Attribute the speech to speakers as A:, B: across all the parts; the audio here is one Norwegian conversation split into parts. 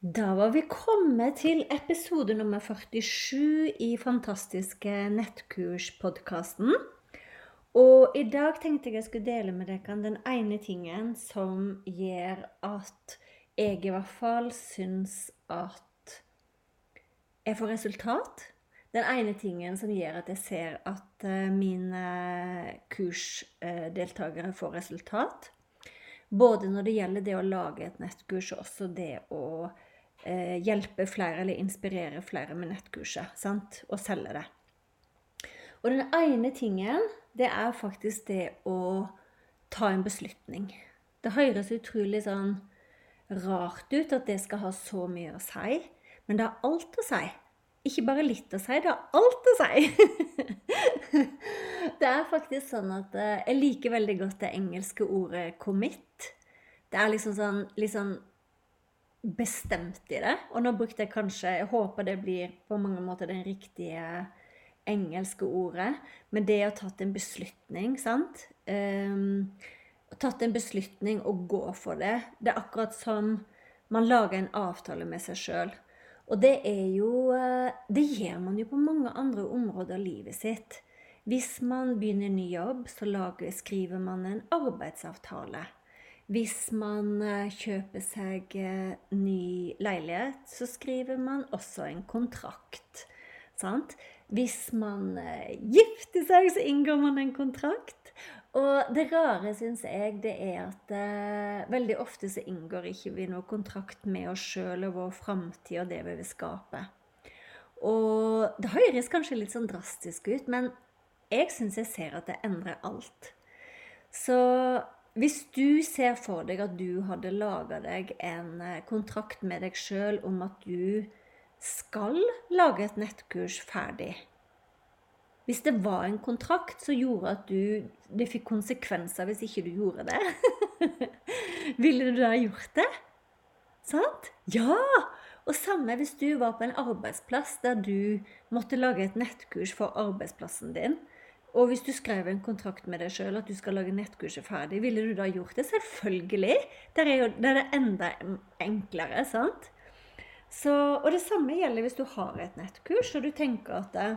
A: Da var vi kommet til episode nummer 47 i Fantastiske nettkurs-podkasten. Og i dag tenkte jeg jeg skulle dele med dere den ene tingen som gjør at jeg i hvert fall syns at jeg får resultat. Den ene tingen som gjør at jeg ser at eh, mine kursdeltakere får resultat. Både når det gjelder det å lage et nettkurs, og også det å eh, hjelpe flere eller inspirere flere med nettkurset sant? og selge det. Og den ene tingen, det er faktisk det å ta en beslutning. Det høres utrolig sånn rart ut at det skal ha så mye å si, men det har alt å si. Ikke bare litt å si, det har alt å si! det er faktisk sånn at eh, jeg liker veldig godt det engelske ordet 'commit'. Det er liksom sånn, liksom bestemt i det. Og nå brukte jeg kanskje Jeg håper det blir på mange måter den riktige engelske ordet. Men det å tatt en beslutning, sant um, Tatt en beslutning og gå for det. Det er akkurat som man lager en avtale med seg sjøl. Og det er jo eh, Det gjør man jo på mange andre områder av livet sitt. Hvis man begynner ny jobb, så lager, skriver man en arbeidsavtale. Hvis man eh, kjøper seg eh, ny leilighet, så skriver man også en kontrakt. Sant? Hvis man eh, gifter seg, så inngår man en kontrakt. Og det rare, syns jeg, det er at eh, veldig ofte så inngår ikke vi noe kontrakt med oss sjøl og vår framtid og det vi vil skape. Og det høres kanskje litt sånn drastisk ut, men jeg syns jeg ser at det endrer alt. Så hvis du ser for deg at du hadde laga deg en eh, kontrakt med deg sjøl om at du skal lage et nettkurs ferdig Hvis det var en kontrakt som gjorde at du, det fikk konsekvenser hvis ikke du gjorde det Ville du da gjort det? Sant? Ja! Og samme hvis du var på en arbeidsplass der du måtte lage et nettkurs for arbeidsplassen din. Og hvis du skrev en kontrakt med deg sjøl at du skal lage nettkurset ferdig, ville du da gjort det? Selvfølgelig! Der er, jo, der er det enda enklere, sant? Så, og det samme gjelder hvis du har et nettkurs, og du tenker at det,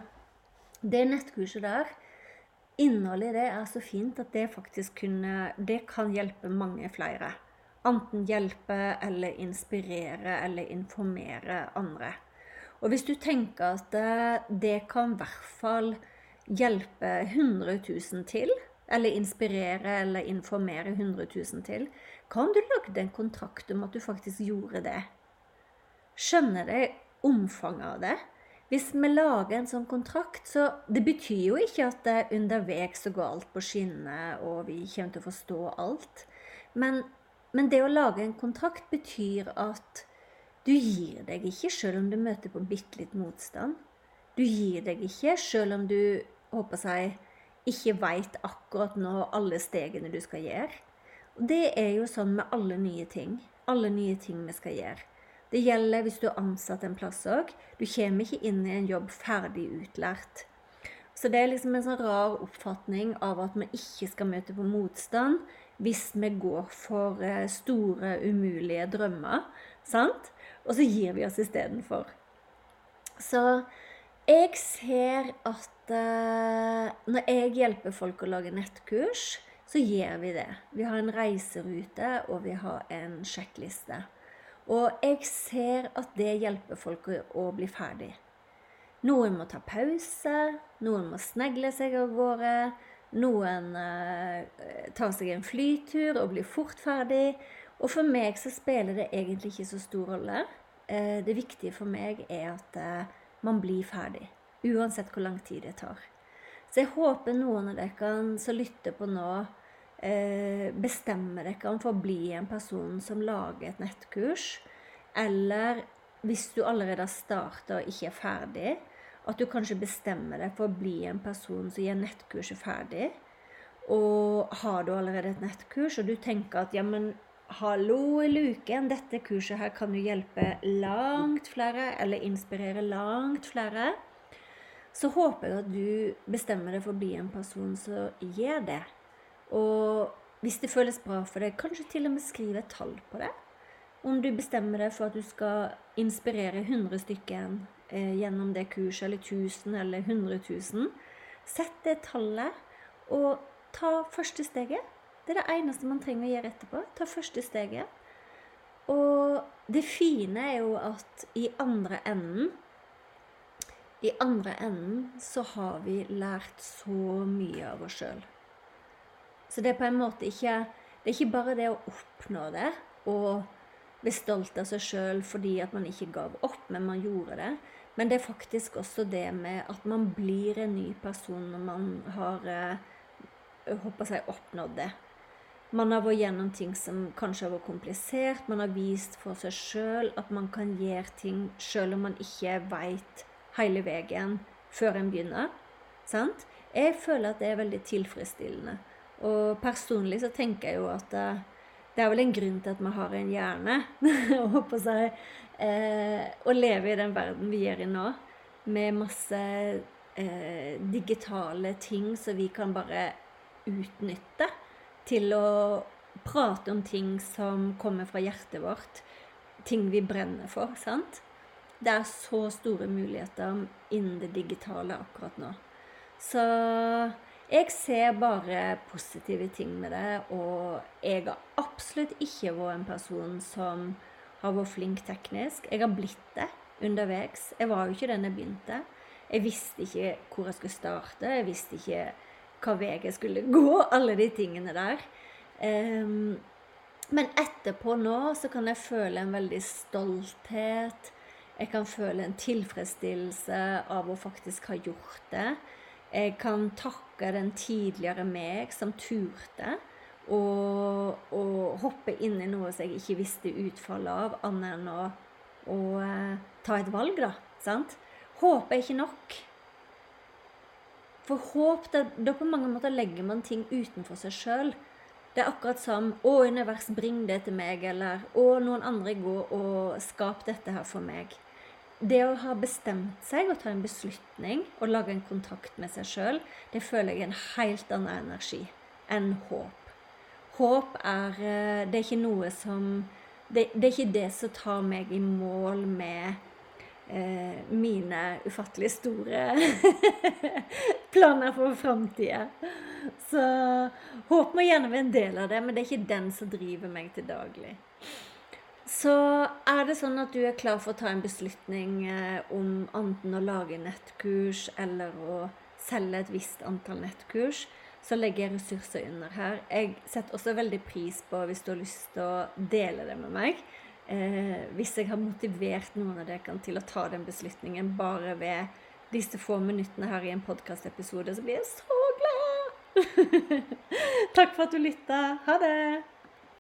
A: det nettkurset der Innholdet i det er så fint at det faktisk kunne, det kan hjelpe mange flere. Enten hjelpe eller inspirere eller informere andre. Og hvis du tenker at det, det kan i hvert fall hjelpe 100 000 til, eller inspirere eller informere 100 000 til, kan du lage en kontrakt om at du faktisk gjorde det? Skjønner du omfanget av det? Hvis vi lager en sånn kontrakt, så det betyr jo ikke at det underveis så går alt på skinner, og vi kommer til å forstå alt. Men, men det å lage en kontrakt betyr at du gir deg ikke selv om du møter på bitte litt motstand. Du gir deg ikke selv om du håper jeg, ikke veit akkurat nå alle stegene du skal gjøre. Og det er jo sånn med alle nye ting. Alle nye ting vi skal gjøre. Det gjelder hvis du er ansatt en plass òg. Du kommer ikke inn i en jobb ferdig utlært. Så det er liksom en sånn rar oppfatning av at vi ikke skal møte på motstand hvis vi går for eh, store, umulige drømmer. Sant? Og så gir vi oss istedenfor. Så jeg ser at eh, når jeg hjelper folk å lage nettkurs, så gjør vi det. Vi har en reiserute, og vi har en sjekkliste. Og jeg ser at det hjelper folk å, bli ferdig. Noen må ta pause, noen må snegle seg av gårde. Noen uh, tar seg en flytur og blir fort ferdig. Og for meg så spiller det egentlig ikke så stor rolle. Uh, det viktige for meg er at eh, man blir ferdig. Uansett hvor lang tid det tar. Så jeg håper noen av dere som lytter på nå, eh, bestemmer dere for å bli en person som lager et nettkurs. Eller hvis du allerede har starta og ikke er ferdig, at du kanskje bestemmer deg for å bli en person som gjør nettkurset ferdig. Og har du allerede et nettkurs, og du tenker at ja, men Hallo i luken, dette kurset her kan jo hjelpe langt flere, eller inspirere langt flere. Så håper jeg at du bestemmer deg for å bli en person som gjør det. Og hvis det føles bra for deg, kanskje til og med skrive et tall på det. Om du bestemmer deg for at du skal inspirere 100 stykker eh, gjennom det kurset, eller 1000 eller 100 000, sett det tallet, og ta første steget. Det er det eneste man trenger å gjøre etterpå. Ta første steget. Og det fine er jo at i andre enden I andre enden så har vi lært så mye av oss sjøl. Så det er på en måte ikke Det er ikke bare det å oppnå det og bli stolt av seg sjøl fordi at man ikke gav opp, men man gjorde det. Men det er faktisk også det med at man blir en ny person når man har eh, håper jeg, oppnådd det. Man har vært gjennom ting som kanskje har vært komplisert. Man har vist for seg sjøl at man kan gjøre ting sjøl om man ikke veit hele veien før en begynner. Sant? Jeg føler at det er veldig tilfredsstillende. Og personlig så tenker jeg jo at det, det er vel en grunn til at vi har en hjerne. og seg, eh, å leve i den verden vi gjør i nå, med masse eh, digitale ting som vi kan bare utnytte til å prate om ting som kommer fra hjertet vårt. Ting vi brenner for. sant? Det er så store muligheter innen det digitale akkurat nå. Så jeg ser bare positive ting med det, og jeg har absolutt ikke vært en person som har vært flink teknisk. Jeg har blitt det underveis. Jeg var jo ikke den jeg begynte. Jeg visste ikke hvor jeg skulle starte. Jeg visste ikke hva vei jeg skulle gå, alle de tingene der. Um, men etterpå nå så kan jeg føle en veldig stolthet. Jeg kan føle en tilfredsstillelse av å faktisk ha gjort det. Jeg kan takke den tidligere meg som turte å, hoppe inn i noe som jeg ikke visste utfallet av, annet enn å, å uh, ta et valg, da. Sant? Håp er ikke nok. For håp, da, da på mange måter legger man ting utenfor seg sjøl. Det er akkurat som 'Å, univers, bring det til meg', eller 'Å, noen andre gå og skap dette her for meg'. Det å ha bestemt seg og ta en beslutning og lage en kontakt med seg sjøl, det føler jeg er en helt annen energi enn håp. Håp er eh, Det er ikke noe som det, det er ikke det som tar meg i mål med mine ufattelig store planer for framtida. Så håper må gjerne være en del av det, men det er ikke den som driver meg til daglig. Så er det sånn at du er klar for å ta en beslutning eh, om enten å lage nettkurs eller å selge et visst antall nettkurs, så legger jeg ressurser under her. Jeg setter også veldig pris på hvis du har lyst til å dele det med meg. Eh, hvis jeg har motivert noen av dere til å ta den beslutningen bare ved disse få minuttene her i en podkastepisode, så blir jeg så glad! Takk for at du lytta. Ha det!